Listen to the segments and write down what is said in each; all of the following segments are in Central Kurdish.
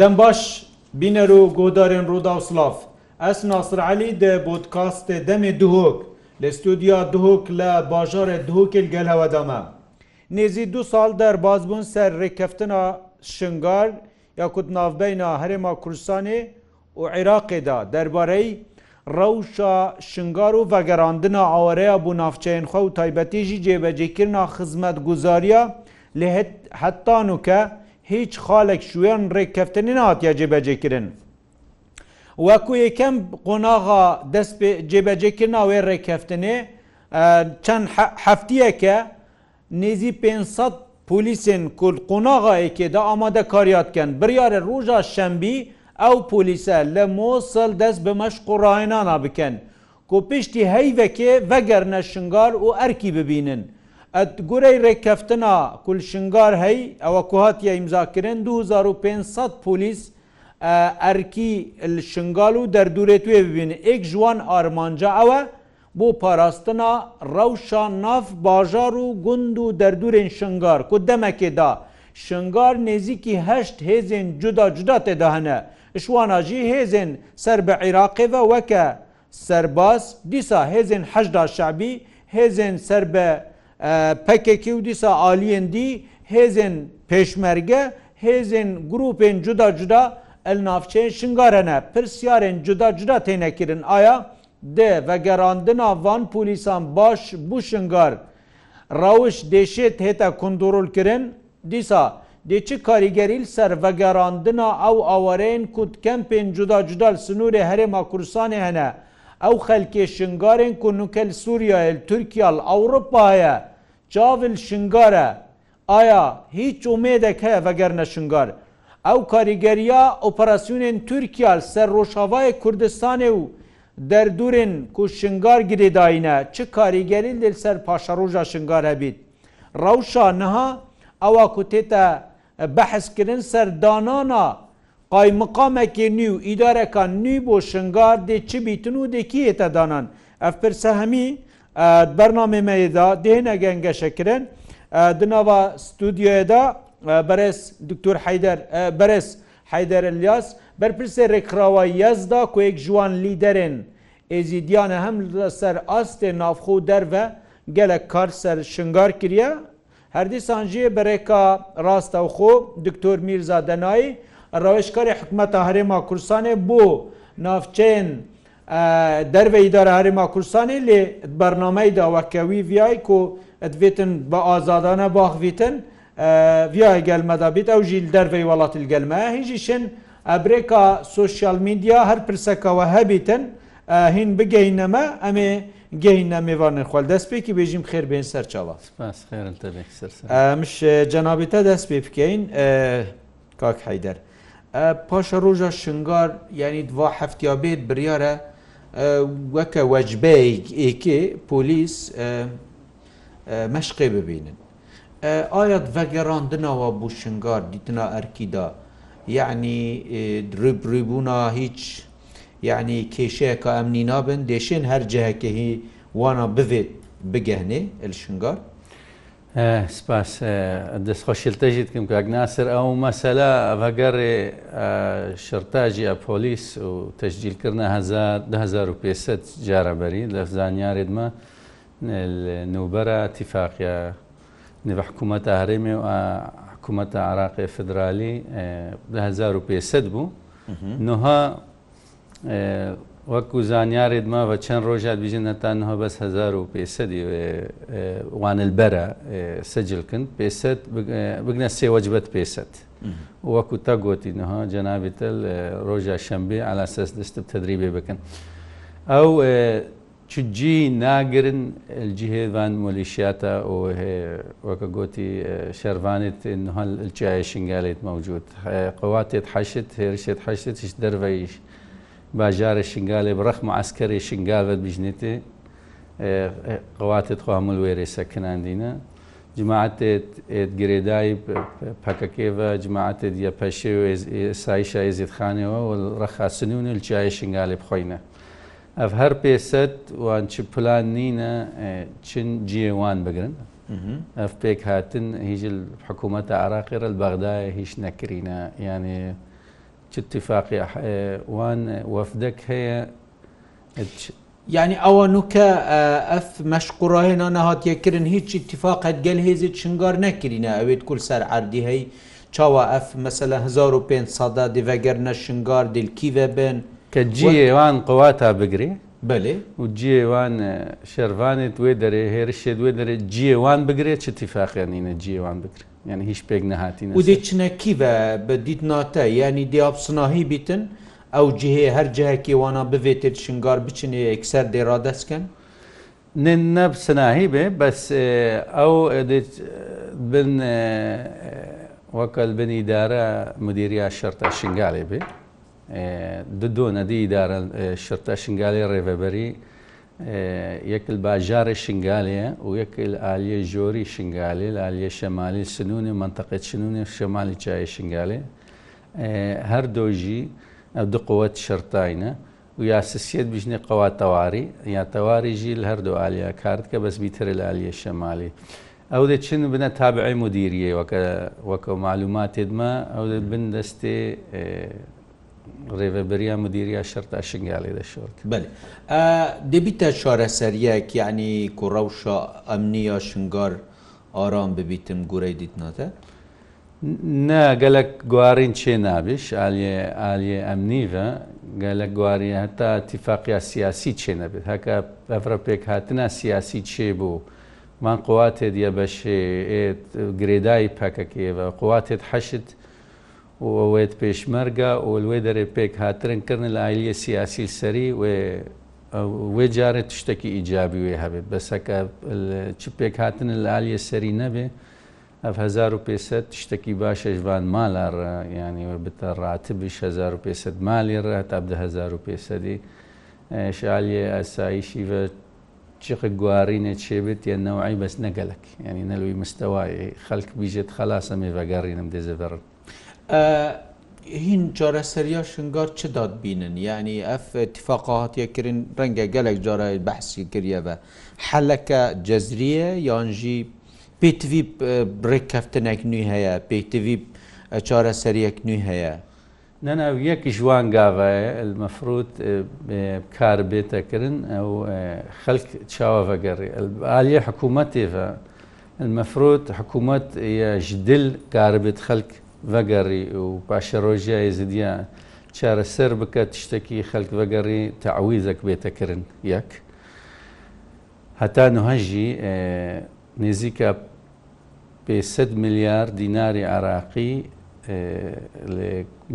دەم باش بینەر و گۆدارێن ڕوودا و سلااف ئەس ناسرعلی دە بۆدکاستێ دەمێ دوهۆک لە ستودیا دوهۆک لە باژارێ دوهۆکل گەل هەوەدامە نێزی دو سال دەرباز بوون سەر ڕێککەفتنا شنگار یاکوت ناوبەینا هەرێما کوردستانی و عێراقێدا دەربارەی ڕەوشا شنگار و ڤگەراندنا ئاوارەیە بوو ناافچەین خە و تایبەتیژی جێبەجێکردنا خزمەت گوزاریە لە حتان و کە هیچ خاڵێک شوێن ڕێککەفتنی ناتیا جێبەجێکردن. وەکو یەکەم قۆناغا دەست جێبەجێکرد ناوێ ڕێککەفتنێ چەند هەفتیەکە نێزی 500 پلیسین کول قۆناغایەکێدا ئامادە کاریاتکەن بریاە ڕۆژە شەمبی ئەو پلیسە لە مۆسەل دەست بە مەش قوڕاهێنانە بکەن. کو پشتی هەیڤەکێ وەگەرنە شنگار و ئەرکی ببینن. گورەی ڕێککەفتنا کولشنگار هەی ئەوە کوهاتیە ئیمزاکردن 2500 پلیس ئەرکی شنگال و دەردورێ توێ ببین ئێک جوان ئارمانجا ئەوە بۆ پاراستنا ڕەوشە ناف باژار و گوند و دەردورێن شنگار کو دەمەکێدا شنگار نێزیکی هەشت هێزین جودا جودا تێداهنە شواناژی هێزین سەر بە عێراقیەوە وەکە سەرباز دیسا هێزین هەشدا شعبی هێزین سەر بە pekekî û dîsa aliyên dî hêzên pêşmerge hêzên grupên cuda cuda el navçeyên şingarene pirsiyarên cuda cuda tênekirin aya de vegerandina van polîsan baş bû şingar rawiş deşêt hêta kundurul kirin dîsa dêçi karîgerîl ser vegerandina ew awareyên ku kempên cuda cudal sinûrê herêma Kursanê hene ew xelkê şingarên ku nukel Suriyayel Türkiyal Ewropaya چاویل شنگارە ئایا هیچ ئومێدەکە ڤگەرنە شنگار. ئەو کاریگەریا ئۆپەراسیونێن تورکیال سەر ڕۆژاوای کوردستانێ و دەردورên ku şingar girêdayîne çi karîgerî dil ser paşaroja şingar hebît. Rewşa niha ewa ku tê te behezkirin ser danana qaymqamekê nî û îdareka nî bo şingar dê çi bîtin û dêkiyê te danan. Ev pir se hemî Bernamemeyda dêne gengeşekirin di nava stüdyoya da beres Dr. Heyder beres Heyder Elyas berpirsê rêkrawa yez da ku ek jiwan liderên êzîdiyane hem li ser astê navxo derve gelek kar ser şingar kiriye herdî sanciyê bereka rastewxo Dr. Mirza Denayî rewşkarê hikmeta herêma Kursanê bû navçeyên دەروی دارە هەرێما کوردستانی لێ بەرنمەی داوەکەوی ویای کۆ ئەدوێتن بە ئازادانە باخویتن ویای گەلمەدابیت ئەو ژیل دەروی وڵاتی گەلمە هیچی شن ئەبرێکا سوسیال میدیا هەر پرسەکەەوە هەبیتن هین بگەینەمە ئەمێ گەینە میێوانن خوال دەست پێکی بێژیم خێر بێن سەرچڵات مش جەنابێتە دەست پێ بکەین کاک حیدەر پاشە ڕۆژە شنگار یعنی دوا هەفتیا بێت بریارە وەکە وەجبەیەک ئێکێ پۆلیس مەشقێ ببینن. ئاەت ڤەگەڕاندنەوە بوو شنگار دیتنا ئەرکیدا یعنی دربڕیبوونا هیچ یعنی کێشەیەکە ئەمنی نابن دێشێن هەر جەهەکەهی وانە بوێت بگەهنێ ئەل شنگار سپاس دەستخۆشیلتەژیت کەم کاگناسر ئەو مەسەلا ئەڤگەڕێ شرتاجی ئەپۆلیس و تەشجیلکردە 1500 جارەبەری لە زانیارێتمە نوبەرە تیفاقیە حکوومەتە هەرێمێ و حکوومەتە عراقی فدرالی 1500 بوو نها وەکو زانیارێت ماوە چەند ڕۆژات بژێنەتان هە بەس 1500 وانلبەرە سەجلکن پێسەد بگنە سێوەجبەت پێسەد وەکو تا گوتینەها جەنابێتل ڕۆژە شەمبێ ئالاسەس دەستب تدریبێ بکەن ئەو چجی ناگرن جیهێوان مۆلیشیاتە وەکە گوتی شەروانێت هەل چای شنگالێت مەوجود قواتێت حەشت هێرشێت حەشتش دەروەیش. باژارە شنگالێ بڕەخمە ئەسکەری شنگالت بژنێتێ قواتت خوامل وێرێ سەکناندینە جماعتێت گرێدایی پەکەکێوە جماعتێت یە پەشێ و سایشا ێزیت خانەوە و ڕەخاسنیونە چای شنگالێ بخۆینە. ئەف هەر پێسەت وان چ پلان نینە چن جیێوان بگرن ئەف پێک هاتن هیچ حکوومەتە عراقیرە بەغدایە هیچ نەکرینە یانێ چ اتفاقی وان وەفدەك هەیە یعنی ئەوە نوکە ئەف مەشقڕاهێنە نەهاتیەکردن هیچ اتفاق هەتگەل هێزی چنگار نەکردینە ئەوێت کول سەر عردی هەی چاوە ئەف مەسەلە 1500 دیڤگەرنە شنگار دلکیڤە بن کە جیێوان قوواتا بگرێ بەێ و جیێوان شەروانێت وێ دەرێ هێرشێت وێ دەرێت جیێوان بگرێت چ اتفاقیانینە جیێوان بکرێت یعنی هیچ پێک نەهاتین و دێچنەکی بە بە دیتناتە ینی دیابسناهی بیتن ئەو جهەیە هەر جەیەکی وانە بڤێتێت شنگار بچنێ ئەکسەر دێڕادەستکەن نە سناهی بێ بەس ئەو بن وەکەل بن ئیدارە مدیریا شەرتە شنگالێ بێ دو دۆ نەدی شرتە شنگالی ڕێبەبەری یەکل باژارە شنگالەیە و یەکل ئالیە ژۆری شنگالێ لە ئالیە شەمالی سنوونی منتەقەت سنوونی شەمالی چای شنگالێ هەر دۆژی ئەو دقوەت شرتاینە و یاسسیەت بژنێ قەواتەواری یا تەواری ژیل هەردوو ئالیا کارت کە بەسبی ترە لە ئالیە شەمالی. ئەو دەچن بنە تابعی مدیریە وەکە معلوماتێتمە ئەو بن دەستێ ڕێوەبەریا مدیریا شەرتا شنگالی دەشۆر بێ دەبیتە چارەسەریەک یعنی کوڕەوشە ئەمنی یا شنگار ئارام ببیتم گورەی دیتناتە؟ نه gelek guarên çê nabiş aliyê aliyê emnî ve gelek guariye heta tîfaqiya siyasî çê nebit heka evre pêk hatina siyasî çê bû man quwatê diye beşê girêdayî pekekê ve quwatê heşit ئەوێت پێشمەرگە ئۆلوێ دەرێ پێک هاترنکردن لە ئایلیە سیاسی سەری وێ جارێت شتێکی ئیجابی وێ هەبێت بەسەکە چ پێک هاتن لە ئالیە سەری نەبێ 1500 شتێکی باشەژوان ماڵار ینی بتە ڕاتبی 1500 مالی ڕات تا 1500 شالیە ئاساییشی بە چق گوارینە چێبێت یە نەوەعی بەس نەگەلک ینی نەلووی مستەوای خەک بیژێت خلاصە مێ بەگەڕینم دێزەبڕن هین جارە سەریا شنگار چ داد بینن یعنی ئەف اتفاقاهاتیەکردن ڕەنگە گەلێک جارە بەحسی کردیەوە حەلەکە جەزریە یانژی پێتوی بڕێککەفتنێک نوی هەیە پێتوی چارە سەریەک نوی هەیە نەناو یەک ژوان گاوایە مەفروت کار بێتەکردن ئەو خەک چاوەڤەگەڕی ئالیە حکوومەتێڤە مەفروت حکوومەت دل کار بێت خەک ڤگەڕی و پاشە ڕۆژیای زیدیان چارەسەر بکە تشتێکی خەلک ڤگەڕی تەعویزەک بێتەکردن یەک هەتا نهەژی نزیکە 500 میلیارد دیناری عراقی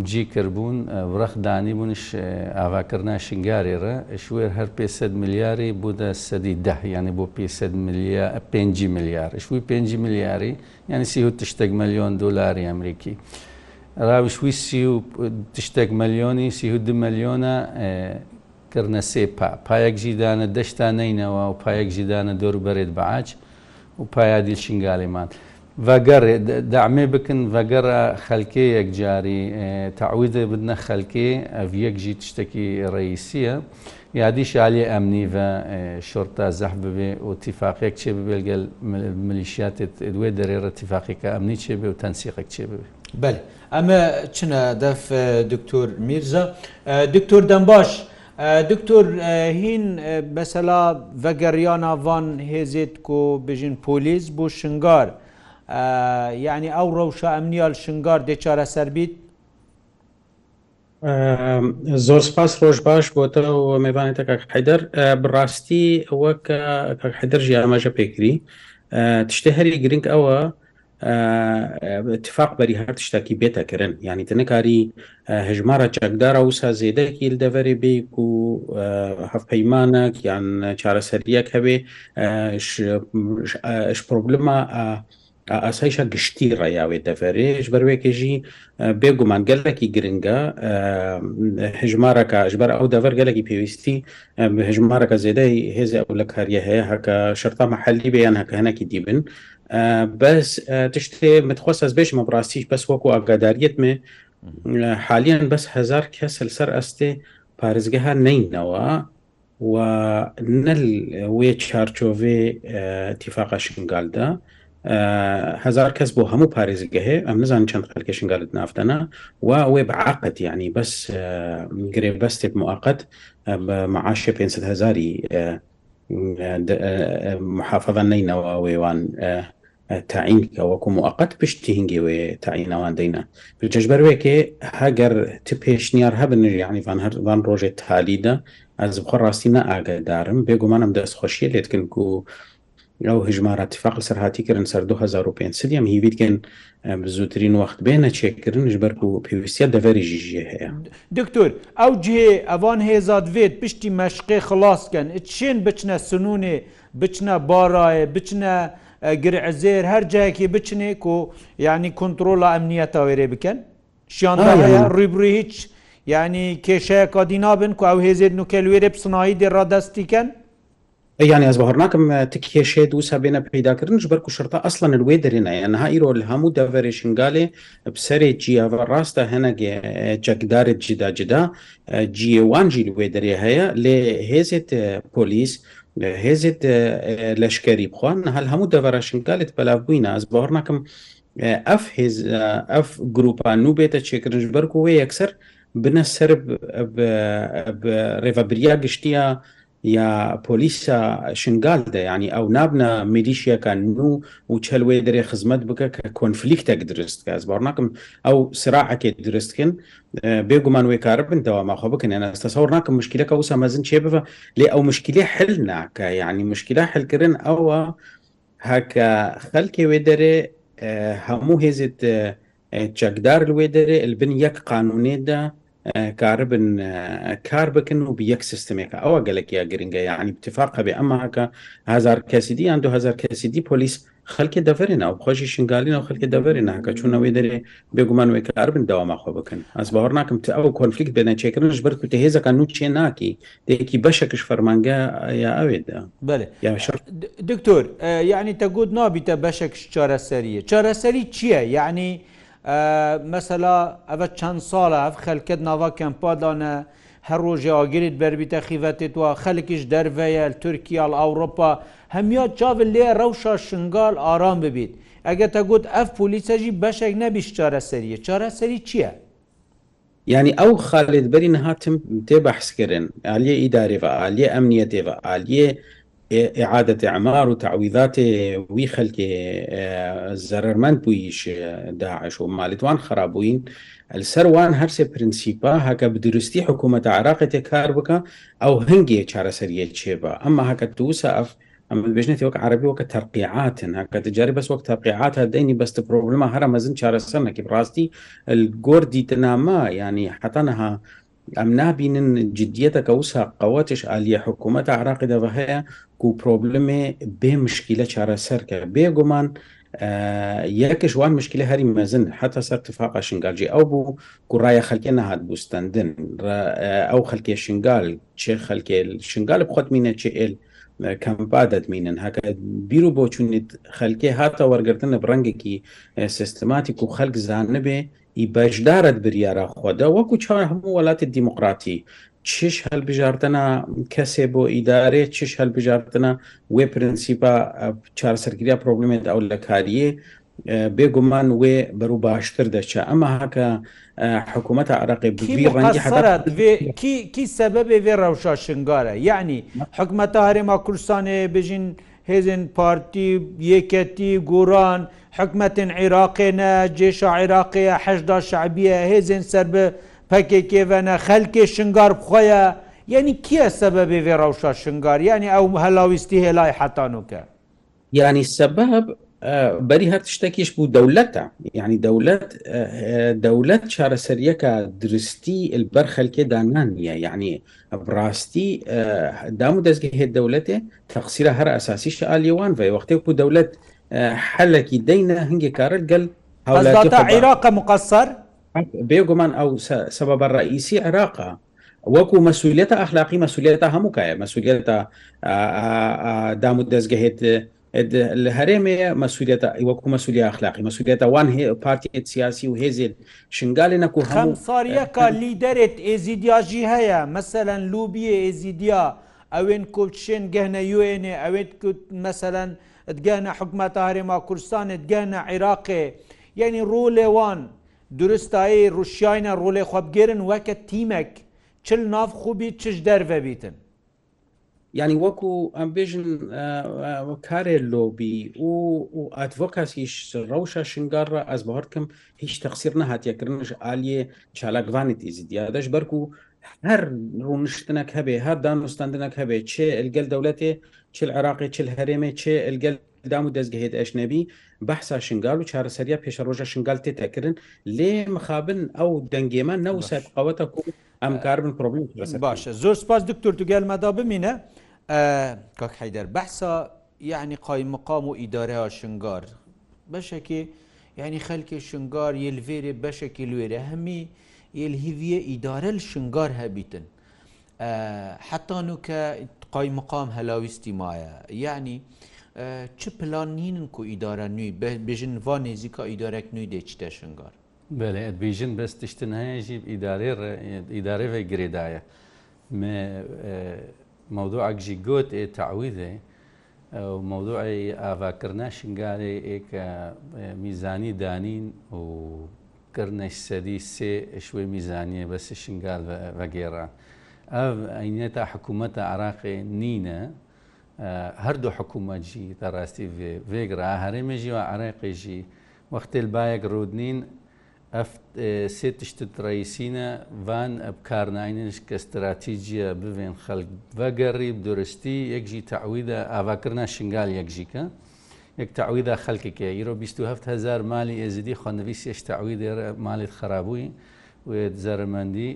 جی کردبوون وەخ دانی بوونش ئاواکردنا شنگارێرە شوێر هەر 500 میلیاری بوودە سەدی ده یعنی بۆ 500 پێ میلیار شووی پێ میلیاری یعنی سی تشتێک ملیۆن دلاری ئەمریکی. راویشوی سی تشتێک ملیۆنی سیهود ملیۆنە کردە سێ پا پایەک جیدانە دەشتا نینەوە و پایەک جیدانە دۆر بەرێت بەعاج و پایادی شنگالیمان. ڤەگەڕێ دامێ بکن ڤەگەڕە خەلکێ یەکجاری تاعویدە بدنە خەلکێ ئەڤ یەکژی تشتێکی ڕئیسیە یادی شالی ئەمنی بە شۆرتا زەح ببێ و تیفاقێک چێ ببێگەل ملیشیاتێت دوێ دەرێرە تیفاقیکە ئەمنی چێ بێ و تەنسیقێک چێ ببێ بەل ئەمە چنە دەف دکتۆر میرزە دکتۆر دەم باش. دکتۆر هین بەسەلا ڤەگەریانە ڤان هێزێت و بژین پۆلیس بۆ شنگار. یعنی ئەو ڕەوشە ئەمنیال شنگار دێچارە سربیت زۆر سپاس ڕۆژ باش بۆتە میبانێتە کاک حیدەر بڕاستی ئەوە کە کاک حیدەر ژی ئاماژە پێگری تشتە هەری گرنگ ئەوە اتفاق بەری هەر تشتێکی بێتەکردن ینی تەنەکاری هژمارە چەکدارە و سازێدەکی دەڤێ بێ و هەفپەیمانە یان چارەسەریەک هەبێ پرۆبلمە ئاسایشە گشتی ڕیاوێت دەفەرێش بەروێکێژی بێگومان گەلێکی گرنگە هژمارەکە ژبەر ئەو دەڤەر گەلێکی پێویستی هژمارەکە زێدەی هێزی ئەو لە کاریە هەیە هەکە شەرتا مەحەلی بەیان هەکەهنەکی دیبن بەس تشتێ متخواست ئەس بێش مەڕاستیش بەس وەکو ئاگاداریت مێ حالیان بەس هزار کەس لەسەر ئەستێ پارێزگەها نینەوە و نەل وێ چارچۆڤێ تیفاقە شنگالدا. هزار کەس بۆ هەموو پارێزگە هەیە ئەم نزان چەند خەلکە شنگالت نافتەنا و ئەوێ بەعاقت ینی بەس گرێبەستێک موقعت بە معاشە 500 هزاری محافظە نینەوە وێوان تاعینکە وەکو موقعت پشتی هنگی وێ تاعینەوان دەینە جەژبەر وێکێ هەگەر ت پێشنیار هەبن یعنیفان هەردوان ڕۆژێت تالیدە ئەز بخۆ ڕاستینە ئاگدارم بێگومانم دەستخۆشیە لێتکن و ئەو هژمارە اتفاق سەر هاتی کردن سەر 2005 یم هیویتکەن زووترین وەخت بێنە چێکردنش بەر و پێویستە دەڤریژی ژێ هەیە دکتۆر ئەو جێ ئەوان هێزادوێت پشتی مەشقی خلاصکەن چێن بچنە سنوونێ بچنە باڕایە بچنە گرعزێر هەر جایەکی بچنێ و ینی کنترۆلە ئەمنیەتە وێرێ بکەن شیان ڕیبری هیچ ینی کێشەیە کادینابن و ئەو هێزێت نوکەلوێرە بسنایی دێ ڕادەستیکەن؟ یانی ئەس بەهڕ ناکەم تکێشێ دووسا بێنە پیداکردن بەرک و شرتە ئەسڵە نروێ دەرێنایە نها ئیرۆ لە هەموو دەڤێشنگالێ پسەرێ جیاوە ڕاستە هەنەگێ جەکدارێت جداجدا جیێوانجی لێ دەرێ هەیە لێ هێزێت پۆلیس هێزێت لەشکری بخواان هەل هەموو دەڤەرەشنگالێت بەلاوبووینە ئەس بەهڕ ناکەم ئەف هێز ئەف گروپان و بێتە چێکرنج بەرک و وێ یەکسەر بنە سەر ڕێڤەبریا گشتیە یا پۆلیسە شنگالدە ینی ئەو نابە میلیشیەکان نو و چەلوێ دەرێ خزمەت بکە کە کۆنفلیکتێک درست کە زبار ناکەم ئەو سراعەکێ درستکن بێگومان وێ کار بن دەواماخۆ بکەن ئەستەسەور ناکەم مشکلەکە و سەمەزن چێ بە لێ ئەو مشکلی حل ناکە ینی مشکلە حلکردن ئەوە هەکە خەلکێ وێ دەرێ هەموو هێزت چەکدار لێ دەرێ البن یەک قانونێدا کاربن کار بکن و یەک سیستمێکە ئەوە گەلێکیا گرنگگە یعنی اتفاق بێ ئەمە هاکە هزار کەسیدی یان 2000 کەسیدی پۆلیس خەلکی دەفرێنە و خۆشی شنگالینە و خەلکی دەفرێن ناکە چوونەوەی دەرێ بێگومان وێ کاربن داواماخۆ بکەن ئەس باوەڕ ناکەم تا ئەو کۆنفلیکت بێنەچێکردنش بەر و تهێزەکە نو چێ ناکی دێکی بەشەکەش فەرمانگە یا ئەوێدا دکتۆر یعنی تەگوت نابیتە بەشێک چارەسەریە چارەسەری چییە یعنی mesela evet çend sala ev xelket nava kempa dane her rojê agirît berbîte xîvetê wa xelekîş derveyel Türkiyal Awropa hemiya çavil lê rewşa şingal aram bibît. Ege te got ev polîse jî beşek nebîş çareseriye çareserî çiye? یعنی ئەو خالێت بەرین هاتم تێ بەحسکردن ئالیە ئیدارێەوە ئالیە ئەمنیەتێەوە ئالیە ئعادەت ئەمار و تعویداتێ وی خەلکێ زەرمەند بوویش داعش و مالتوان خراپبووین سەروان هەرسێ پرینسیپا هەکە بدروستی حکوومەت عراقی تێ کار بکە ئەو هەنگێ چارەسەریە چێبە ئەمە هەکە تووسە ئەف ئەمە بژنێتی وەک عربی وەکە تەرقیعاتن هەکە تجاری بەس وەک تەقیعات هەدەینی بەستە پرۆبلمە هەرە مەزن چارەسەر نەکی ڕاستی گۆردی تەنامە ینی حتەنەها ئەم نابینن جدیەتەکە وسا قەوەتش عالیە حکوومەت عراقی دەبە هەیە و پرۆبلمێ بێ مشکیلە چارەسەرکە بێگومان یەکش وان مشکلە هەری مەزن حتا سەر تفاقا شنگالجی ئەو بوو کوڕایە خەلکێ نەهات بووستندن ئەو خەلکێ شنگال چێ خەلکێ شنگال بخوتمینە چێ ئێل کەمپا دەتمینن هەکە بیر و بۆ چونیت خەلکێ هاتە وەرگرتنە بڕەنگێکی سیستماتیک و خەلک زانە بێ بەشدارت بریارە خۆدا وەکو چا هەموو وڵاتی دیموکراتی چش هەلبژاردنە کەسێ بۆ ئیدارێ چش هەلبژاردنە وێ پرەنسیپا چارەسەرگریا پرۆبلمێت ئەو لە کاریە بێگومان وێ بەرو باشتر دەچە ئەمە هاکە حکوومەتە عراقی کی سەبەبێ وێ ڕەوشە شنگارە یعنی حکومەتە هەرێما کوردستانێ بژین hêzên partî yêketî goran hikmetin Iraqê ne cêşa Iraqê heşda şebiye hêzên ser bi pekekê ve ne xelkê şingar bixweya yenî kiye sebebê vê rewşa şingar yanî ew helawîstî hêlay hetanûke. Yani sebeb بەری هەر شتێکیش بوو دەولەتە یعنی دەولەت دەولەت چارەسەریەکە درستی ئەلبەر خەلکێ دانان نیە یعنی ڕاستی دام و دەستگە هێت دەولەتێ تەقسیرە هەر ئەساسیش ئالیێوان بێ وەختێک و دەولەت حەلەکی دەینە هەنگێک کارت گەل هەوڵاتا عێراقە مقصر بێگومان ئەو سەبە ڕئیسی عێراقە وەکو مەسوولێتە ئەخلاقی مەسوولێتە هەمووکایە مەسوولێتە دام و دەستگەهێت لە هەرێمێ مەسوولێت وەکو مەسوولی اخلاقی مەسوولێتە وان پارتیت سیاسی و هێزێت شنگالێ نەکو خەم ساریەکە لیدەرێت ئێزیدیاژی هەیە مەسەەن لوبیە ئێزیدیا ئەوێن کۆچێن گەهنە یێنێ ئەوێت مەسەەن گەنە حکومەتە هەرێما کوردستانت گەنە عێراقێ یعنی ڕۆلێوان درستایی ڕوشایە ڕۆلێ خۆبگەرن وەکە تیمەک چل ناف خوبی چش دەرڤەبیتن ینی وەکو ئەم بێژن کارێ لۆبی و ئەتڤۆکاسیش ڕەوشە شنگارڕە ئەس بەهرکم هیچ تەقسیر نەهاتیەکردنش عالیە چالاکوانی تیزیدیا دەش بەرک و هەر ڕوونشتنك هەبێ هەر دانوستاندنك هەبێ چێ ئەلگەل دەولەتێ چل عراقی چل هەرێمێ چێ ئەلگەل دام و دەستگەهێت ئەشنەبی بەحسا شنگال و چارەسەریا پێشەڕۆژە شنگال تێتەکردن لێ مخابن ئەو دەنگێمە نەوسەت ئەوەتە کو ئەم کاربن پرۆبلم باشە زۆر سپاس دکتۆر توگەلمەدا بمینە. کاک حیدەر بەحسا یعنی قای مقام و ئیدارەها شنگار بەشێکی یعنی خەلکی شنگار یلڤێرێ بەشێکی لێرە هەمی یلهیڤە ئیدارە شنگار هەبیتن حتان و کە قای مقام هەلاویستی مایە یعنی چه پلان نینن کو ئیدارە نوی بێژن وا نێزیکە ئیدارێک نوی دێچتە شنگار بەێ ئەبیژن بەس تشتن هەیەژی ئیدارێ ئیدارێ گرێدایە موضوعك جي قوت إيه تعويذة وموضوع ئاواکردنا شنگارێ ئێکە میزانی دانین و کردنە سەدی سێ شوێ میزانیە بەس شنگال بەگێڕە. ئەو ئەینێتە حکوومەتە عراقی نینە هەردوو حکوومەتجی تەڕاستی وێگرا هەرێمێژی و عراقیژی وەختێل باەک ڕودنین سێ تشتت ڕیسینە وان ئەب کارناینش کە استراتیجیە ببێن خەلک بەگەڕی درستی یەکجی تعویدا ئاواکردنا شنگال یەکژیکە یەک تعویدا خەلکێکە ئیرۆ 270هزار مالی ئێزیدی خوۆنەویسیش تعوی دێرە مالیت خراببووی زەرمەندی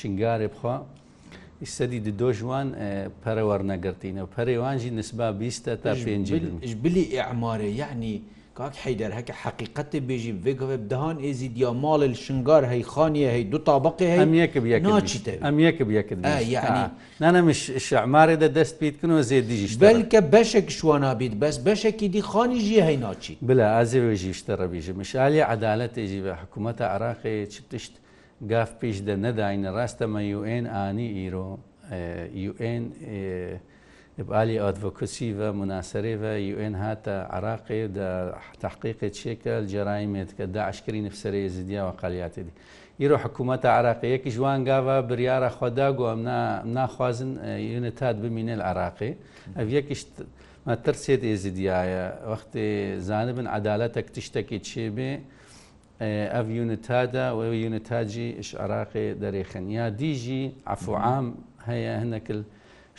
شنگارێ بخوا سەدی دۆژوان پەرەوەەرنەگرتینە پەرێوانجی نسبا بیستە تا پێنج بلی ئەعمارە یعنی کاک حیدر هەکە حقیقەتی بێژی بێگەوێ دەهان ئێزی دیا ماڵل شنگار هەی خانیە هەی دو تابقی هەی ئەم یەکە ناچیتە ئەم یەکە یەکرد نانەمش شعمارێ دە دەست پێیتکن و زێدیژیش بەلکە بەشێک شوانابیت بەس بەشێکی دی خانی ژی هەی ناچی بلا ئازێژیشتە ڕەبیژە مشالی عدالەت ێژی بە حکوومەتە عراقی چ تشت گاف پێش دە نەداینە ڕاستەمە UN ئانی ئیرۆ UN ابعالی ئادڤۆکسی و مناسەرێ و یN هاتە عراقێ تحقیقی چێکە جەرایمێت کە داعشکری نفسەرێ زیدیاوە قالیاتی دی. ئیرۆ حکوومەتە عراقەیەکی جوانگاوە بریاە خۆدا گۆم ناخوازن یونتات بمینێ عراقی ئەو یەکیش ترسێت ئێزیدیایە وەختی زانبن عدالەتە تشتێکی چێبێ ئەو یونتادا و یونتاجی ش عراقی دەرێخن یا دیژی عفوعام هەیە هەنەکل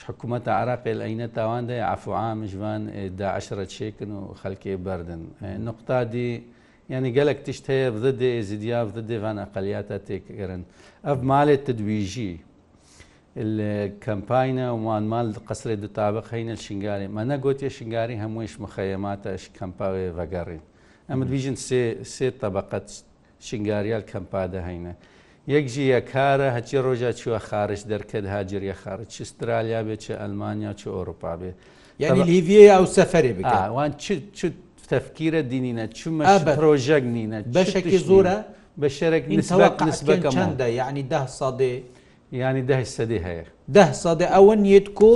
حکوومەت عراقی ئەینە تاواندای ئافعامژوان داعشرە چێکن و خەلکێ بردن نقطادی ینی گەلک تشت هەیە بدە دێ زیدیا بدە دێوانە قەلیاتە تێکگەرن ئەف مالێت تدویژی کەمپاینە وانمال قسرێ دتابق هەینە شنگاری مەە گوتیە شنگاری هەموویش مخەیەماتەش کەمپاوێ بەگەڕین ئەمە دویژن سێ طبقەت شنگاریال کەمپادە هەینە یەک ژیە کارە هەچی ڕۆژە چوە خارج دەرکرد هاجریە خارج چ استرالیا بێت چ ئەلمانیا چ ئۆروپا بێ یعنی لیویە ئەو سەفەرێ بگوان تەفکیرە دینینە چمە ڕۆژەک نینە بەشێکی زۆرە بە شەرێک نسبەکە چنددە یعنی ده ساادێ ینی ده سەدی هەیە ده سادە ئەوە نیت کۆ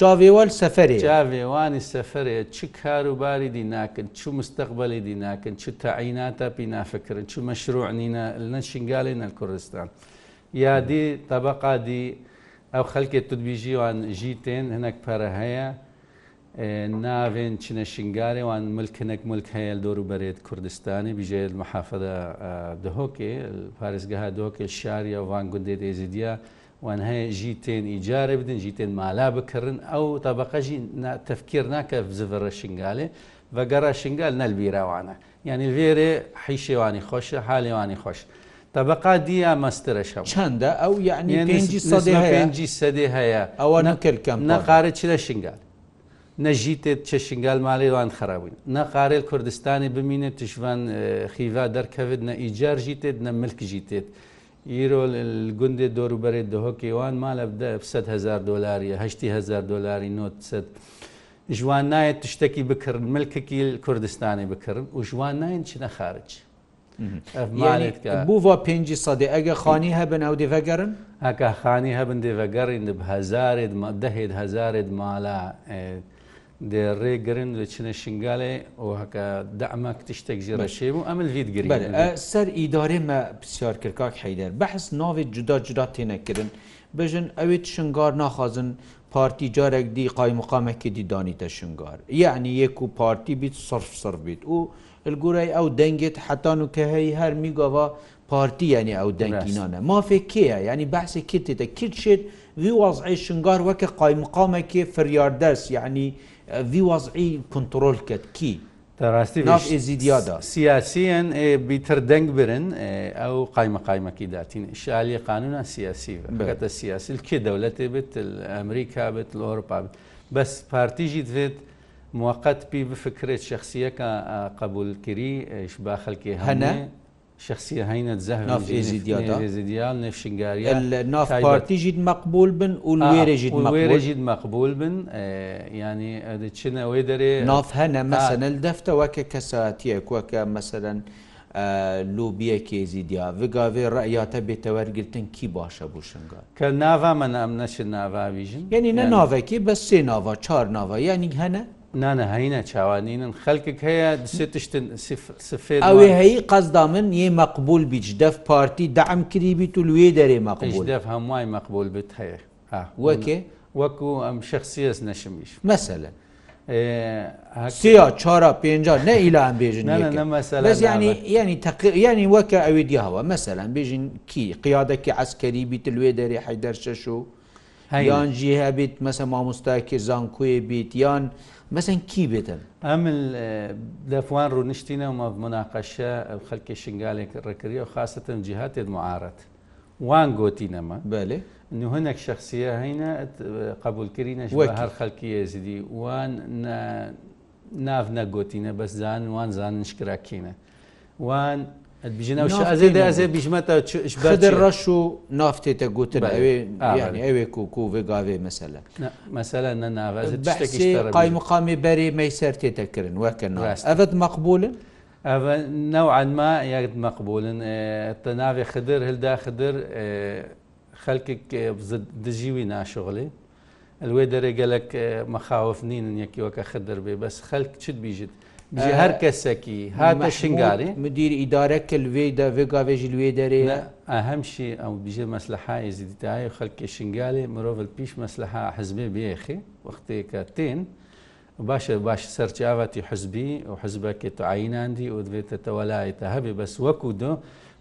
چاوێوال سەفرێ چاوێوانی سەفرێ چ کاروباری دیناکن چ مستەقبلی دیناکن چ تەعیناتە پینافکردن چ مەشروعنینە لە شنگالی نە کوردستان یادی طبقادی ئەو خەلکێک تبیژیوان ژیتێن هەنەک پەرە هەیە ناوێن چنە شنگارێوان ملکنەك ملک هەیە دۆر و بەرێت کوردستانی بژێت محافەدە دهۆکێ پارێزگەها دۆکێ شاریە وان گوندێت ئێزیدیا وان هەیە ژی تێن ئیجارە بدن ژی تێن مالا بکردن ئەو تابقەژی تەفکر ناکە زڤڕە شنگالێ بەگەڕە شنگال نەلبیراوانە یعنی لێرێ حیشێوانی خۆشە حالێوانی خۆش. طبقا ديا مسترشا چنده او يعني 5 صدي هيا 5 صدي هيا او نكر كم نقارت شلا شنقال نەژیتێت چێشنگال ماڵێوان خراوین نەقارێل کوردستانی ببینێت تشوان خیوا دەرکەوێت نە ئیجار ژیتێت نە ملکژیتێت ئیرۆ گوندێ دۆروبەرێت دهۆکیوان مالە هزار دلاریە هزار دلاری 900 ژوان نایەت تشتێکی بکردن ملککی کوردستانی بکردن و ژوان ناین چ نەخارج. بووە پێنج سەدە ئەگە خانی هەبن ئەو دێڤەگەرن؟ ئەکە خانی هەبن دێڤەگەڕین هزارێت دەهێت هزارێت مالا دێ ڕێگرن لە چنە شنگالێ ئەوکە دەعمە تشتێک ژێڕەشێم و ئەمل لیدگری سەر ئیدارێمە پرسیارکردکاک حیدەر بەحس ناوێت جدا جدا تێنەکردن بژن ئەوێت شنگار ناخوازن پارتی جارێک دی قای مقامێکی دیدانیتە شنگار یعنی یەک و پارتی بیت صرف سر بیت و گورای ئەو دەنگێت حتان و کە هەی هەر میگەوە پارتی ینی ئەو دەنگینانە مافێ کێە ینی بەحسێ کتێتە کرد شێت وی وازعی شنگار وەکە قایمقامێکی فریاردەس یعنی وی وازعی کنترۆل کرد کی. ئێزیدیادا سیاسیان بیتر دەنگ برن ئەو قایمە قایمەکی داتین شعالی قانونە سیاسی بەکەتە سیاسی کێ دەولەتێ بێت ئەمریکا بێت لۆڕپا بێت بەس پارتیژی دوێت موقت پی بفکرێت شخصیەکە قبولکری با خەلکی هەنە شخصية هينة زهر ناف إيزيدياتا إيزيديال نف شنغاريا ناف بارتي جيد مقبول بن والويرة جيد مقبول والويرة جيد مقبول بن آه يعني هذا تشنا ويدري ناف هنا مثلا الدفتة وكا كساتيك وكا مثلا لوبیەکی زیدیا بگاوێ ڕعیاتە بێتەوەرگتن کی باشە بوو شنگا کە ناوا من ئەم نەش ناواویژن یعنی نە ناوێکی بە سێ ناوا چار ناوا یانی هەنە نانە هەینە چاوانینن خەلکک هەیە دسێت تشتن سفێ ئەوێ هەیە قەزدا من یێ مەقبول بیچ دەف پارتی دەعم کری بیت و لێ دەرێ مەقبول دەف هەمووای مەقبول بت هەیە وەکێ وەکو ئەم شخصیەس نەشمیش مەسەلە سیا چارە پێنج نە ئیلان بێژن ینی ینی ینی وەکە ئەوێ دیهەوە مەسەلەن بێژین کی قیادەکی عسکەری بیت لێ دەرێ حەیدەر شەش و یان جی هەبیت مەسە مامۆستاکی زانکوێ بیت یان مەسەن کی بێتن ئەم دەفوان ڕوونشتینەوە مناقەشە خەلکی شنگالێک ڕێکری و خاستن جیهاتێت معارەت وان گۆتینەمە بەێ نوهنێک شخصیە هەینە قبولکردینەش هەر خەلکی ێزیدی وان ناو نەگۆتینە بەس زان وان زانشکراکینە وان ئەزێ بیژمەتە ڕەش و نافتێتە گوتن ئەوێ ئەوێ و ڤێگاوێ مەسەلە مەسەلە نەناوازێت قای مقامی بەری مەی سەر تێتەکردن وەکە ناست ئەت مەقبولن؟ نوعا ما يجد مقبول تنافي خدر هل دا خدر خلقك دجيوي ناشغلي الويدر قالك مخاوف نين يكي وكا خدر بي بس خلق شد بيجد هەر کەسێکی هاتە شنگاری مدیر ئیدارەکە لێدا ێگاێژی لێ دەرێ ئەهەمشی ئەو بژێ مەسلحای زیدتاایی خەلکی شنگالی مرۆڤل پیش مەسلحا حزبێ بێخی وەختێکە تێن باشە باش سەرچاواتی حزبی و حزبەکێ تو عیناندی و دەبێتە تەوەلایەتە هەبێ بەس وەکو دۆ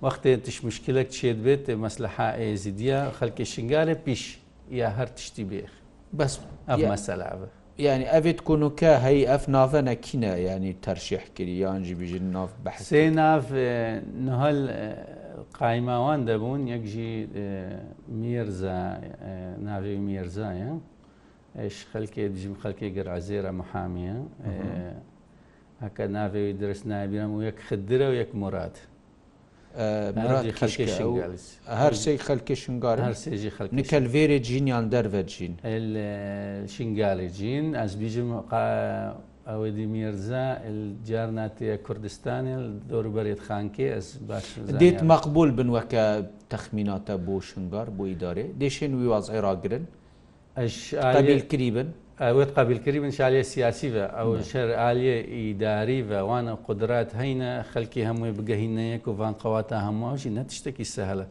وەختێ تش مشکلك چێت بێت مەسلحا ئێزیدیا خەلکی شنگالە پیش یا هەر تشتی بێخ بەس ئەم مەسەلاوە ینی ئەێت کۆنکە هەی ئەف نافە نەکینە ینی تەرشیحکردی یانجی بژین ناف بەحسێ ناف نهل قایماوان دەبوون یەکژی میرزە ناوی میرزایە خەلکێ دژم خەلکی گەرازێرە محامیە هەکە ناوێوی درست نابیرم و یەک خدرە و یەک مرات. هەر سی خەلکی شنگار هەرێژی خەک نکەل vێرێ جینیان دەرڤەجین شنگالی جین ئەس بیژم ئەوەدی میێرزە جار ناتەیە کوردستانی دەوروبەرێت خانکێ ئەس باش دێت مەقبول بنوەکە تەخمیناتە بۆ شنگار بۆ ئیدارێ دێشێن وی واز عێراگرن ئەش کریبن ئەوێت قابلکردی منشالە سیاسی بە ئەو شەرعالیە ئیداری بەوانە قدرات هەینە خەلکی هەمووی بگەهینەیەک و ڤانقەواتە هەموواشی نە تشتێکی سەهلە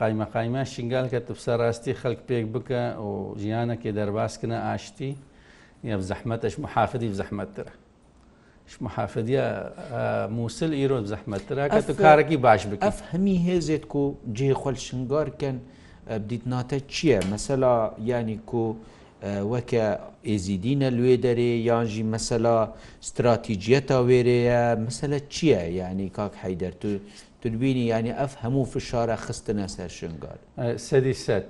قایمەقایما شنگال کە تبسە ڕاستی خەک پێک بکە و ژیانەکێ دەرباسکنە ئاشتی یا زەحمەتش محافدی زەحمەتترە. محافدە مووسل ئیرۆ زەحمەترا کە تو کارێکی باش بک ئەف هەمی هێزێت و جێخۆل شنگارکەن بدیتناتە چییە؟ مەسەلا ینی کو وەکە ئێزیدینە لێ دەرێ یانژی مەسەلا استراتیجیەتا وێرەیە مەسەلە چییە یعنی کاک حیدەر تو تبینی ینی ئەف هەموو فشارە خستنە سەر شنگار سەدی سەد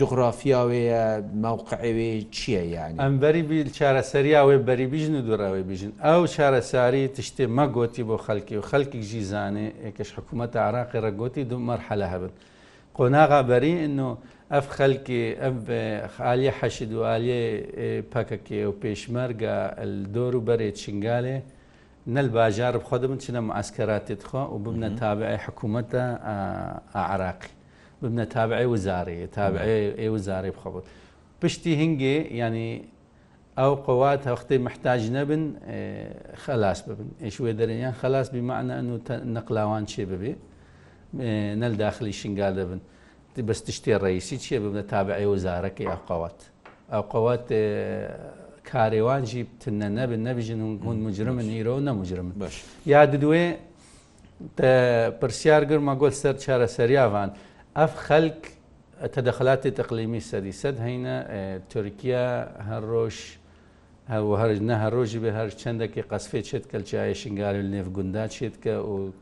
جغرافیاوەیە ماوقعوێ چییە یانی ئەم بەریبی چارەسەریاوێ بەریبیژن و دوراوێ بژن ئەو چارەساری تشتێ مەگۆتی بۆ خەلکی و خەلکی ژیزانێ ئێکش حکوومەت عراقی ڕەگۆتی دوو مەرحەلە هەبن قۆناغا بەری و ئەف خەلکی ئەم خالی حەشیدوالیێ پەکەکێ و پێشمەرگە دۆر و بەرێ چنگالێ نەل باژار بخۆ من چنە ئەسکەراتێت خۆ و ببنە تابعی حکوومەتە عراقی ببنە تابعی وزارەیە تابعێ وزارێ بخەبت پشتی هنگێ ینی ئەو قوات هەختەی محتاج نەبن خلاص ببن ئێشوێ دەرەیان خلاص بیمانە ئەن و نەقلاوان چێ ببێ نەل داخلی شنگال دەبن. بەستشتی ڕئیسی چییە ببنە تابعی وەزارەکەی ئاقاوات ئاقاوات کارێوانجی تنە نەبن نەبژن گوند مجرمە نیرەوە نەمجرمن باش یا دوێ پرسیار گرمە گۆل سەر چارەسەریاوان ئەف خەلک تەدەخلاتی تەقلیمی سەری سەد هەینە تورکیا هەر ڕۆژ و هەر نەهە ڕۆژی بە هەر چندێکی قەسفێ چێت کەلچایە شنگال نێفگوندا چێت کە و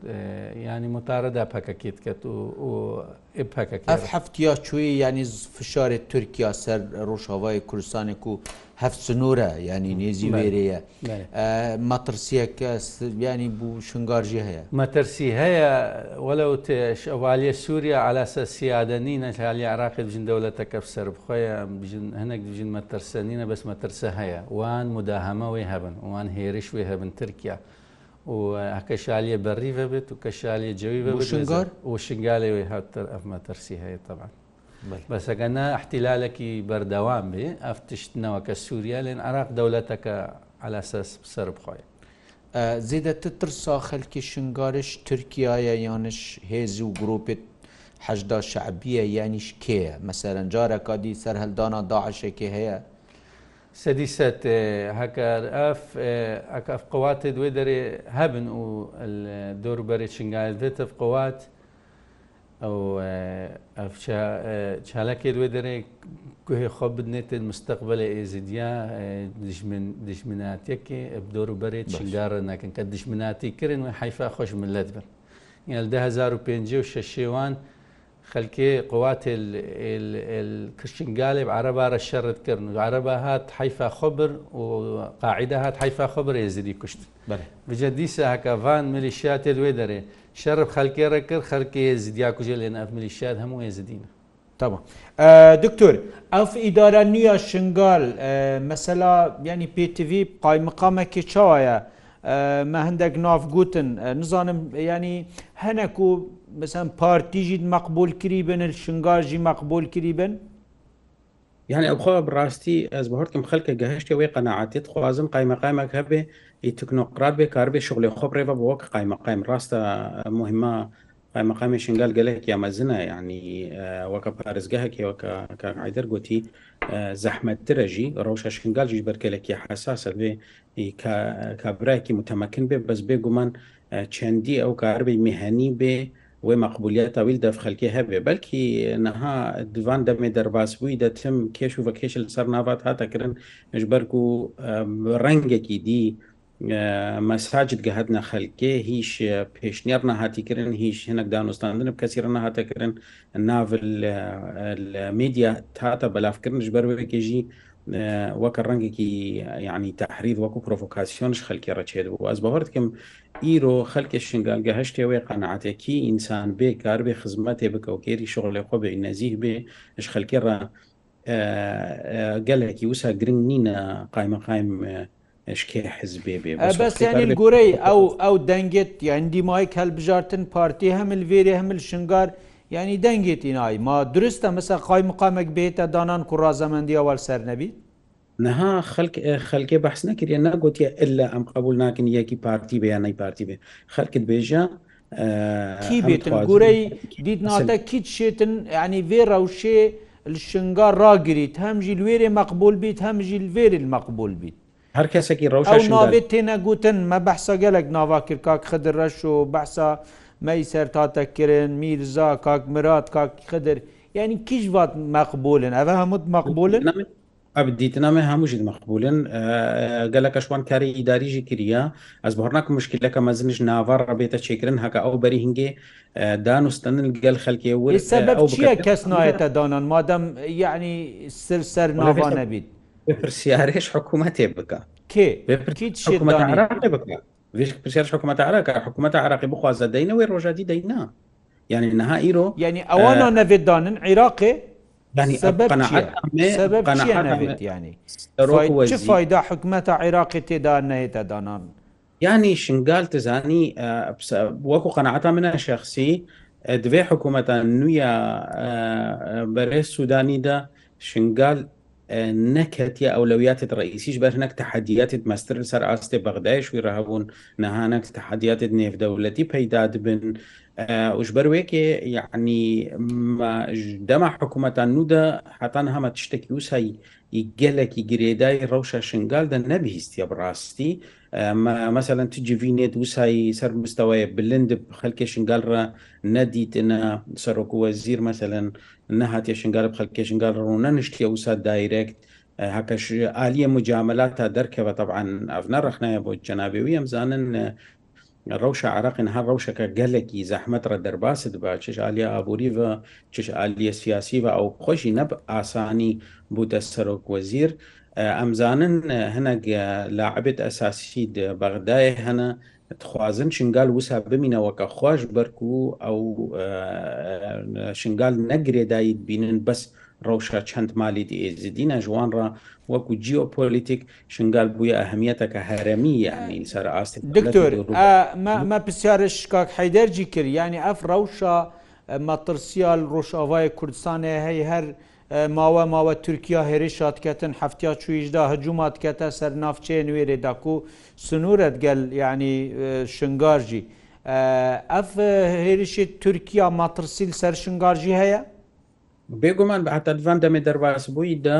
ینی متارەدا پەکەکێت کەت و پەکەکە هەفتیا چوی ینی فشارێت تورکیا سەر ڕۆژهاوای کوردستانێک و هەفت سنوورە ینی نێزی وێرەیە مەترسیەکە بیانی بوو شنگارژی هەیە مەترسی هەیە وەلو تێش ئەوالیە سووریا علاسە سیادەنی نەتالی عراقی بژین دەولەتەکە سەر بخۆیە هەنێک دژین مەترسەنینە بەس مەترسە هەیە وان مداهەمەوەی هەبن وان هێرش وێ هەبن ترکیا. کەشالیە بەڕیڤە بێت و کەشالیە جەوی بە شنگار و شنگالەوەی هاتر ئەفمە تەرسی هەیە تەبان. بەسەگەنە احتیلالێکی بەردەوام بێ ئەفتشتنەوە کە سووریا لێن عراق دەولەتەکە علاسەس سەر بخۆی زیدەتە ترسا خەلکی شنگارش تورکایە یانش هێز و گرروپت حەجدا شعبیە یانیش کێە مەسەرەن جارەکدی سەررهلدانا داعشێکی هەیە سەدیسەت هەکار ئەف ئەکەف قوواتێ دوێ دەرێ هەبن و دۆربەری چنگالدێتە قووات ئەو چالاکێ دوێ دەرێ کوێ خۆ بدنێتێت مستەقبلە ئێزیدیا دژمناتەکێ دۆر و بەرێت چنگارە ناکەن کە دژمناتی کردن و حیفا خۆش ملت بن. 1950 شەشێوان خەلکێ قوات کشنگالێ عرەبارە شەرت کردن و عرەبە هات حیفا خبر و قاعدا هات حیفا خبر ێزیری کوشت بجە دیسە هەکەڤان ملیشاتێ دوێ دەرێ شەرب خەلکێرە کرد خەرکێ زیدیا کوژێ لێن ئەف ملیشات هەموو ێزدینە تمام دکتۆر ئەف ئیدارە نییە شنگال مەسەلا ینی پێتیV قایمقامەکی چاوایە؟ مە هەندێک ناف گوتن نزانم ینی هەنەک و مثلا پارتیژید مەقبول کری بن شنگاژی مەقبول کری بن یعنی ئەوخوا بڕاستی ئەس بەهرتم خەکە گەهشتی وی قەنەعاتیت خوازم قایمەقامێک هەبێ ی تکنۆقرات بێ کاربێ شغلی خۆ ڕێبە بۆ وەک قایمەقایم ڕاستە مهمە مەقامی شنگال گەلێک یامەزنە ینی وەکە پارێزگەهەکێوەکە عیدەر گوتی زەحمەتترەژی ڕەوشە شنگالژی بەرکەلێکی حساسە بێ کابراایکی متەمەکن بێ بەس بێ گومان چەندی ئەو کاربی میهنی بێ وێ مەقبولیت تاویل دەفخەلکی هەبێ بەلکی نەها دوان دەمێ دەرباس بووی دەتم کێش و بە کێش لەسەر ناوات هاتەکردن ژبەرگ و ڕەنگێکی دی مەساجد گە هەتنە خەلکێ هیچ پێشنیار نەهاتیکردن هیچ هێنک دانوستاندن کەسی ڕەنەهاتەکردن ناول میدیا تاتە بەلافکردنش بەرەوەێکێژی وەکە ڕەنگێکی یعنی تحرید وەکو پرۆڤکاسیۆنش خەلکی ڕەچێت بوو ئەس بەوەردکەم ئیرۆ خەلکە شنگالگە هەشتێوەی قەنەعاتێکی ئینسان بێ کار بێ خزمەتێ بکەوکێری شغلێ خۆ بێ نەزیه بێ ش خەلکێ ڕە گەلێکی وسا گرنگ نینە قایمەقایم ئەشکێ حزبێ بێ بەستیانی گورەی ئەو ئەو دەنگێت یاندیمای کەلبژارتن پارتی هەمل وێری هەمل شنگار ینی دەنگێتی نایی ما درستە مەسە خی مقامێک بێتە دانان کوڕازەمەندی ئەوەل سەر نەبی نەها خەک خەلکێ بەحس نەکردێن ناگوتیە ئللا ئەم قبول ناکن یەکی پارتی بە یانەی پارتی بێ خەرکت بێژە کی بێتن گورەی دیتناتە کیت شێتن ینی وێ ڕەوشێ شنگار ڕاگریت هەمژی لێرێ مەقبول بیت هەمژی لێری مەقبول بیت هەر کەسێکی ڕەوشێت تێنەگوتن مە بەحسە گەلێک ناواکرد کاک خدر ڕەش و بەحسا مەی سەرتاتەکردن میرزا کاک مرات کاک خدر یعنی کیش وات مەقبولن ئەە هەمووت مەقبولن دیتنامێ هەمووژید مەقبولن گەلەکەشوان کاری ئیداریژی کریە ئەس بەڕناک مشکلەکە مەزنش ناوار ڕبێتە چێکردن هەکە ئەو بەری هنگێ دانوستنن گەل خەلکێ کەس نایەتە دانان مادەم یعنی سر سەر ناوانە بیت پرسیارێش حکوومەتێ بکە کێ پرسیارش حکوومەت عراکە حکوومەت عراقی بخوازە دەینەوەی ڕۆژادی دەینا یعنی نها ئیرۆ ینی ئەوانە نەوێدانن عێراقێ ینی فایدا حکوومەتە عێراقی تێدا نەهێتە دانان ینی شنگال تزانی وەکو قەنەعتا منە شخصی دوێ حکوومەتە نویە بەرێ سوودانیدا شنگال نەکەت یا ئەولەویاتت ڕئیسیش بەر نەک تحدیاتت مەستر سەر ئاستێ بەغدایش وی ڕەهبوون نەهانەک تحدیاتت نێفدەولەتی پەیدا بن وشبەروێکێ یعنی دەما حکوومەتان نودا حتان هەمە تشتێکی وسایی گەلێکی گرێدای ڕەوشە شنگالدا نەبیستە بڕاستی مثلا تجیڤینێت وسایی سەر مستەوەیە بلند خەلکێ شنگالڕە نەدیتە سەرۆکووە زیر مەمثلەن نەهاتێ شنگالە خەلکێ شنگال ڕوو نەنیشتیە وسا دایرێکت هەکەش عالیە مجاملات تا دەرکەوە طبعاان ئەفنە ڕخنایە بۆ جەنابێوی ئەمزانن ڕەوشە عراقن هەر ڕەوشەکە گەلێکی زەحمەتڕە دەرباست بە چش عالیە ئابووری بە چش عالیە سیاسی بە ئەو خۆشی نەب ئاسانی بووتە سەرۆک وەزیر ئەمزانن هەنەك لاعبێت ئەساسی بەغدای هەنە خوازن شنگال وسا بمینەوەکە خوۆش بەرک و ئەو شنگال نەگرێدایت بینن بەس ڕەوشە چەند مالیت ئێزیدینە ژوانڕە وەکو جیۆپۆلیتیک شنگال بووە ئەهمیەتەکە هەرەمی یانی سەر ئاستی دکتۆر مە پرسیارش کاک حیدەرجی کرد ینی ئەف ڕەوشە مەترسیال ڕۆژاوای کوردستانی هەی هەر ماوە ماوە تورکیا هێری شادکەتن هەفتیا چویشدا هەجوماتکەتە سەر نافچەیە نوێرێدا و سنوورەت گەل یعنی شنگارژی ئەف هێریشی تورکیا ماترسیل سەر شنگارژی هەیە؟ بێگومان بە حتەڤان دەمێ دەرباس بوویدا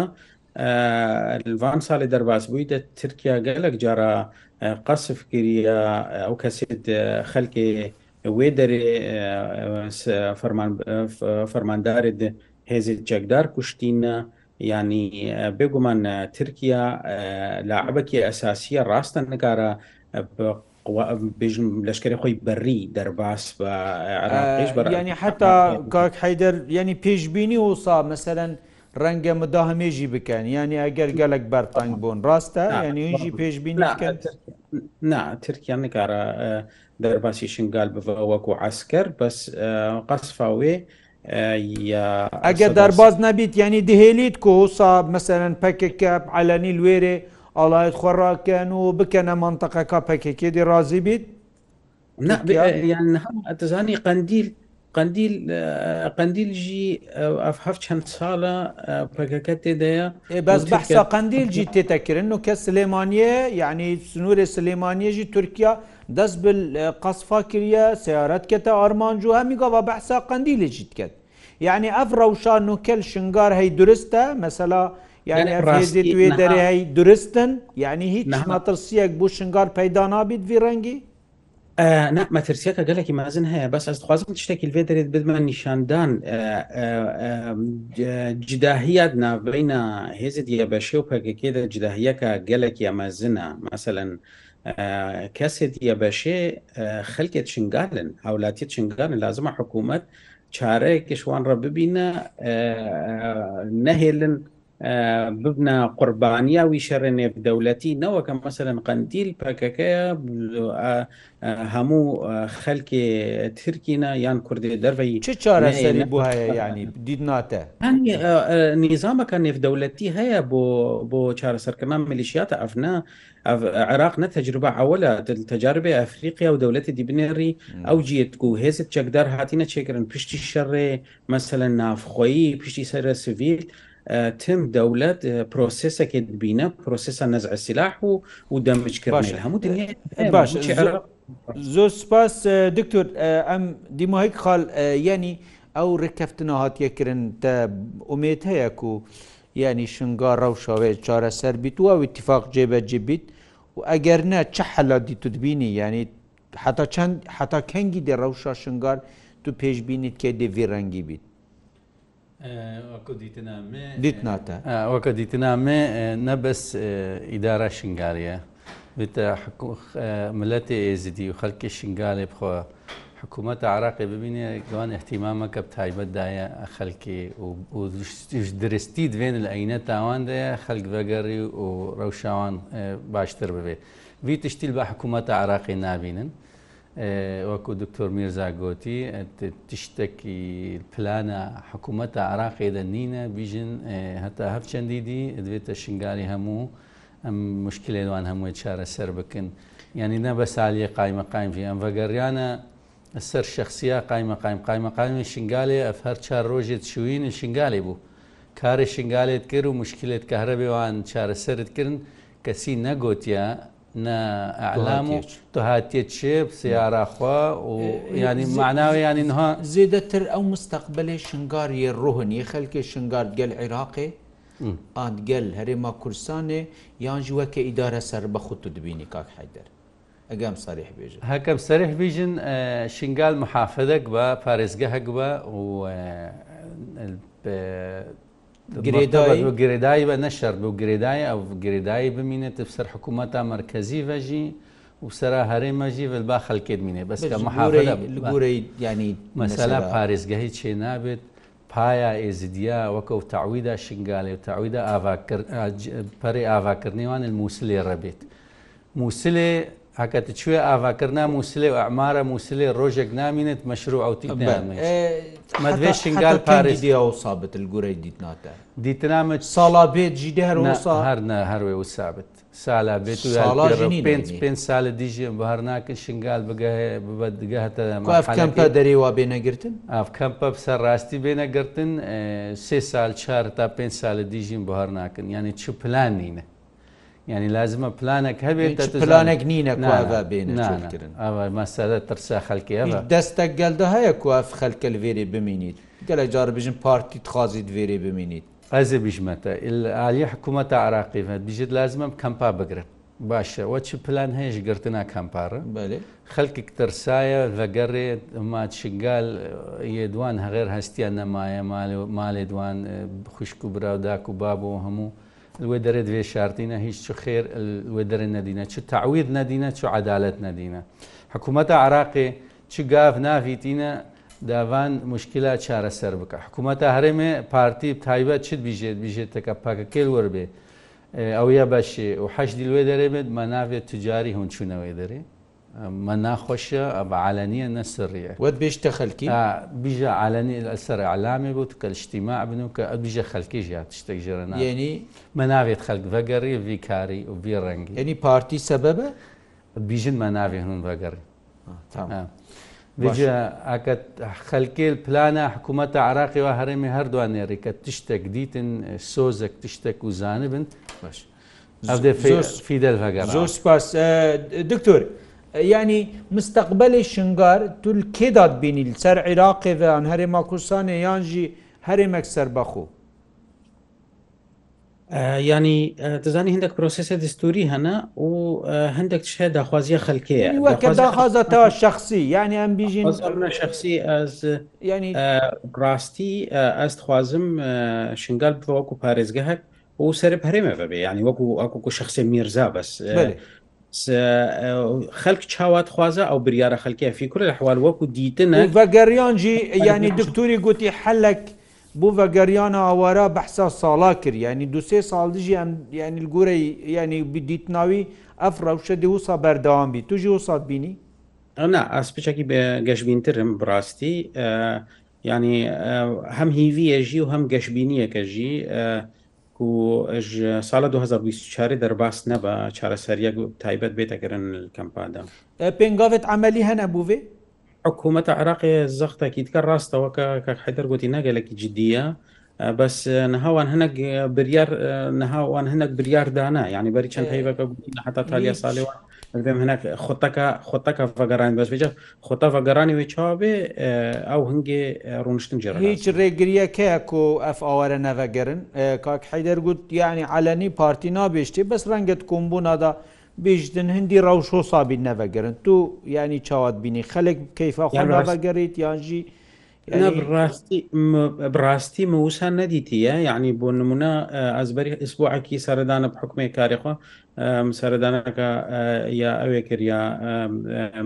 van salê derbasbûyî de Tirkiya gelek cara qasif kiriye ew kesê xelkê wê derê fermandarê de هێزی جەکدار کوشتینە ینی بێگومان ترکیا لاعبەکی ئەساسیە ڕاستە نگارە بژم لەشکری خۆی بەڕی دەرباس بە ینی حتا کاک حیدەر ینی پێشببینی وسا مەسەرەن ڕەنگە مدا هەمێژی بکەن ینی ئەگەر گەلک بەرتانگ بوون ڕاستە ینیژی پێشببینی نا ترکیان نکارە دەرباسی شنگال بەوەکو عسکەر بەس قەسفاوێ ئەگە دەرباز نەبییت ینی دهێلیت کۆسا مەسەرەن پەکێکە علەنی لێرێ ئاڵایەت خۆڕاکەن و بکەنە منتەقەکە پەکێکێدی رازی بیت ئەتزانی قندیل قندیل قندیلژی ئەفهف چەند ساڵە پەکەکە تێدەیە بەس بەحسا قندیلجی تێتەکردن و کە سلێمانیە یعنی سنوورێ سلێمانیەژی تورکیا دەست بل قەسفا کریە سیارەت کێتە ئارمانجو هەمی گاوا بەحسا قندیلێکی دکرد یعنی ئەف ڕەوشان نوکەل شنگار هەی درستە مەسەلا یعنیێزیت وێ دەرێ هەی درستن یعنی هیچ مەترسیەک بوو شنگار پەیدا نابیت وی ڕەنگی؟ مەترسیەکە گەلێکی مازن هەیە بەس ئەستخوازم شتێکی لێ دەرێت بدمە نیشاندان جداهیات نابینە هێزت یەبەشێ و پەکەکێدا جداهیەکە گەلێک ئەمەزنە مەسەن کەسێت یەبەشێ خەلکێت چنگالن هاوڵاتیت چنگالن لازمە حکوومەت چارەیەکیشوان ڕە ببینە نەهێلن ببنە قوربانیاوی شەڕێ نێبدەولەتی نەوەکە مەمثلەن قندیل پەکەکەیە هەموو خەلکێ ترکینە یان کوردی دەروی چ چارەسەری بۆ هەیە ینی دید ناتە نیزامەکە نێفدەولەتی هەیە بۆ بۆ چارەسەرکردان ملیشیاتە ئەفنا عراق نەتەجربە ئەوەلە تەجاربێ ئەفریقیا و دەولەتی دیبنێری ئەو جیت و هێزت چەکدار هاتیە چێکردن پشتی شەڕێ مەسەلەن نافخۆیی پشتی سرە سویل تم دەولەت پرۆسسەکێ بینە پرۆسسە نەزع سلاح و و دەمجکرد هەموو دنیا باش زۆر سپاس دکتۆر ئەم دیماهیک خاڵ یعنی ئەو ڕێککەفتنە هااتیەکردن ئومێت هەیەک و یعنی شنگا ڕەوشەوەێت چارەسەر بیت و ئەوتیفاق جێبەجێ بیت و ئەگەر نە چە حەلاتی تبینی یعنی حتا چەند حتا کەنگی دێ ڕەوشە شنگار تو پێشببینیت کێ دێوی ڕەنگی بیت دیتناتە وەکە دیتنامێ نەبەس ئیدارە شنگاریە بتە ملەتی ئێزیدی و خەلکی شنگالێ بخۆ حکوومەت عراقی ببینێ گوان احتیمامەکە تایبەتدایە خەلکی و درستی دوێن لە عینە تاواندەیە خەلک بەگەڕی و ڕەوشاوان باشتر ببێ. وی تشتیل بە حکوومەتە عراقی نابینن. وەکو دکتۆر میرزاگۆتی تشتێکی پلانە حکوومەتە عراقیدا نینە بیژن هەتا هەفچەندیدی دەبێتە شنگاری هەموو ئەم مشکلێنوان هەمووی چارەسەر بکن یعنی نە بە سالیە قایمە قایمفی ئەم بەگەریانە سەر شخصیا قایمە قایم قایمە قایمی شنگالێ ئەف هەر چار ڕۆژێت شوین شنگالی بوو کاری شنگالێت کرد و مشکلێت کە هەرە بێوان چارەسەرت کردن کەسی نەگوتیا ئەعلام و تهاتێ چێب سیاراخوا و ینی معناوە ینی نها زێدەتر ئەو مستەقبلێ شنگار یە ڕۆهنی خەلکێ شنگار گەل عێراقێ ئادگەل هەرێما کورسانێ یانژ وەکە ئیدارە سەر بە خوت و دبینی کاک حیدەر. ئەگەم سەریح بێژن هەکەم سەریح بیژن شنگال محافەدەك بە پارێزگە هەک بە و گرێدایی بە نەشەر بە و گرێدای ئەو گرێدایی بمینێت سەر حکوومەتا مرکزی بەژی و سرا هەرێمەژی بە با خەلکێت مینێ بەسکە محاوەرە گورەی ینی مەسەلا پارێزگەهی چێ نابێت پایە ئێزیدیا وەکە و تاویدا شنگالێ و تاویدا پەرێ ئاواکردنیوان مووسلێ ڕەبێت. مووسلێ هەکەت کوێ ئاواکردنا مووسلێ و ئەمارە مووسلێ ڕۆژێک نامینێت مەشروع ئەوتی مەدوێ شنگال پارێزی ئەو سابت گورەی دیتناتە دیتنامە ساڵا بێت جیدە هەر هەرە هەروێ و سابت سالا بێت و پێ سالە دیژێم بە هەرناکە شنگال بگەهتە ئەفکەمپە دەرێوا بێنەگرتن ئافکەمپە سەرڕاستی بێنەگرتن سێ سال چهار تا پێ سالە دیژیم بە هەرناکن یعنی چ پلان نینە ینی لازمە پلانێک هەبێت پلانێک نینە کوواە بێنکردن مەسەدە ترسا خەلکی دەستە گەلدا هەیە کواف خەلکە لەێری ببینیت گەلە جار بژن پارتی تخوازیت وێری ببینیت ئەز بژمەتە عالی حکوومەتە عراقیمە بژێت لازمم کەمپا بگرن باشە وە چ پلان هەیەش گرتنا کەمپارە خەلکێک ترسایە لەگەڕێ ماچگال یێدوان هەغێر هەستیان نەمایە مالێ دوان خوشک و براوداک و باب و هەموو وێ دەرێ دوێ شاردینە هیچ چ خێر وێ دەرێ نەدینە چ تاوید نەدینە چ عدالت نەدینە حکوومەتە عراقی چ گاف ناویتینە داوان مشکلە چارەسەر بکە حکوومەتە هەرێمێ پارتی تایبەت چت بیژێت بیژێتەکە پاکەکەل وەربێ ئەو یا باشێ و حەشدی لێ دەرێبێت مە ناوێت تجاری هونچوونەوەی دەرێ ناخۆشە بەعاالەنە نەسڕیە وەت بێشتە خەلکی بیژە عاالەنی لەسەر علامی بوو کە شتیما ئەبن و کە ئەبیژە خەلکی ژات شتێک ژێرەنا ینی مەناوێت خەلک بەگەڕی ویکاری و وی ڕەنگی ینی پارتی سەبەبە بیژن مەناوێ هەن بەگەڕی بژە ئاکەت خەلکێل پلانە حکوومەتە عراقیەوە هەرێمی هەردووان نێری کە تشتێک دیتن سۆزێک تشتێک و زانبن باش ئەفدە فیدل هەگەر زۆر سپاس دکتۆر. ینی مستقبلی شنگار تول کێداد بینی سەر عێراقی بەیان هەرێما کوردستانە یانجی هەرێمەک سربەخۆ ینی دەزانی هەندێک پرۆسسە دستوری هەنا و هەندێک شێ داخوازیە خەلکەیە وەکەداخوازەوە شخصی ینی ئەم بیژین شخصی ینی ڕاستی ئەست خوازم شنگال بوەکو پارێزگە هەک و سرب هەرێمە بەبێ ینی وەکو ئەکوکو شخصی میرزا بەس خەلک چاوات خوازە ئەو بریارە خەلکی فیکر لە حوال وەکو دیتنە بەگەریانجی ینی دکتوری گوتی حەلک بوو بەگەریانە ئاوارە بەحسا ساڵا کرد ینی دوسێ ساڵدژی ینی گورە ینی دیتناوی ئەف ڕەوشە دی وسا بەردەوام بی توژی وسات بینی؟ ئەنا ئاسپچێکی بە گەشببینترم بڕاستی ینی هەم هیویەژی و هەم گەشببینیەکەژی و ساڵە 2024 دەرباس نەبە چارەسەریەک تایبەت بێتەگەرن کەمپادا پێنگاوێت ئەعملی هەنە بووێ حکوومەتە عراقی زەختەکی دیکە ڕاستەوە کە کاک حیدەر گوتی نەگەلێکی جددیە بەس نەهاوان هەنێک بریار نەهاوان هەنێک بریاردانا یعنی بەری چەند هەیبەکە حتا تالیا ساڵێوان ئەگەم هەناک خۆتەکە خۆتەکە ڤگەران بەسبێجە خۆتە ڤگەرانیەوەی چاوابێ ئەو هەنگێ ڕونشتن جێ هیچ ڕێگریەکەیە کۆ ئەف ئاوارە نەڤەگەرن کاک حیدەر گوت یعنی علەنی پارتی نابێشتێ بەس ڕەنگەت کۆمبوونادا بێژدن هەندی ڕەوشۆ سابی نەڤەگەرن تو ینی چاوات بینی خەلێک کەیفا خۆناڤەگەڕیت یانجی بڕاستی بڕاستی مەوسان نەدیتیە یعنی بۆ نمونە ئەزبەری ئسبوعکی سەردانە بحکمی کاریخوا سەردانەکە یا ئەوێ کردیا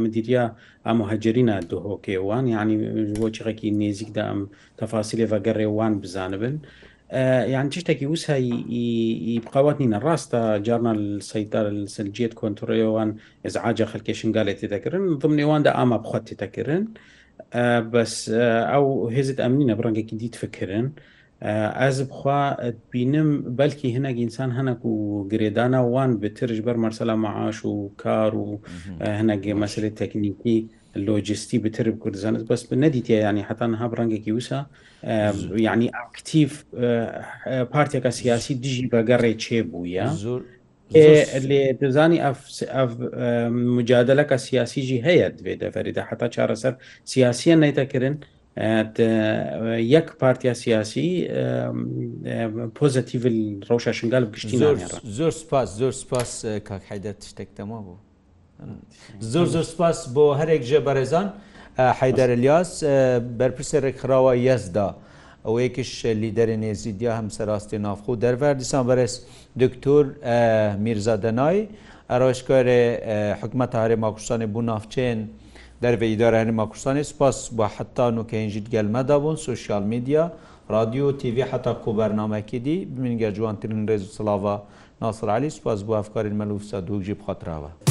مدیریە ئەمەهجرینە دهۆکێوان یعنی بۆ چقێکی نێزیکدا ئەم تەفاسیلێ بەگەڕێوان بزانبن. یان تشتێکی وسایی بقاوات نینە ڕاستە جارنا سەیدار سلجیت کۆنتڕێوان ئێزعاجە خەلکێ شنگالێتی دەکردن دڵم نێواندا ئامە بخواتی دەکردن بەس ئەو هێزت ئەمنینە بڕنگێکی دیت فکردن. ئازب خوا بینم بەلکی هەنێک ئینسان هەنک و گرێدانە وان بترش بەر مەرسەلا مەعاش و کار و هەنەک مەسلی تەکنیکی لۆجستی بتر کوردزانت بەس نەدیتە ینی حتان ها ڕەنگێکی وسە یعنی ئاکتیف پارتێکە سیاسی دژی بەگەڕێ چێ بووە لێ دەزانی مجادلەکە سیاسیژی هەیە دوێ دەفەریدا حتا چارەسەر سیاسیە نەیتەکردن یەک پارتیا سیاسی پۆزتیڤ ڕۆشە شنگال گشتی زۆر سپاس زۆر سپاس کاک حیدەت شتێکتەما بوو زۆر زۆر سپاس بۆ هەرێک ژێ بەڕێزان حیدەر لیاس بەرپرسێ ڕێکخراوە یەزدا ئەو یەکیش لیدەرە نێزیدیا هەمسەڕاستی نافخۆ دەرەر دیسان بەرز دکتۆر میرزادەنای ئەڕۆشکارێ حکومەت هەرێ ماکوستانی بوو نافچێن Derve İdarehenma Kurdistanê spas bi heta nokeyjî gelme dabûn sosyal medya, radyo TV heta ku bernamekê dî min gerciwantirin rêz silava Nasir Alî spas bu efkarên melûfsa dûk jî bi xatirava.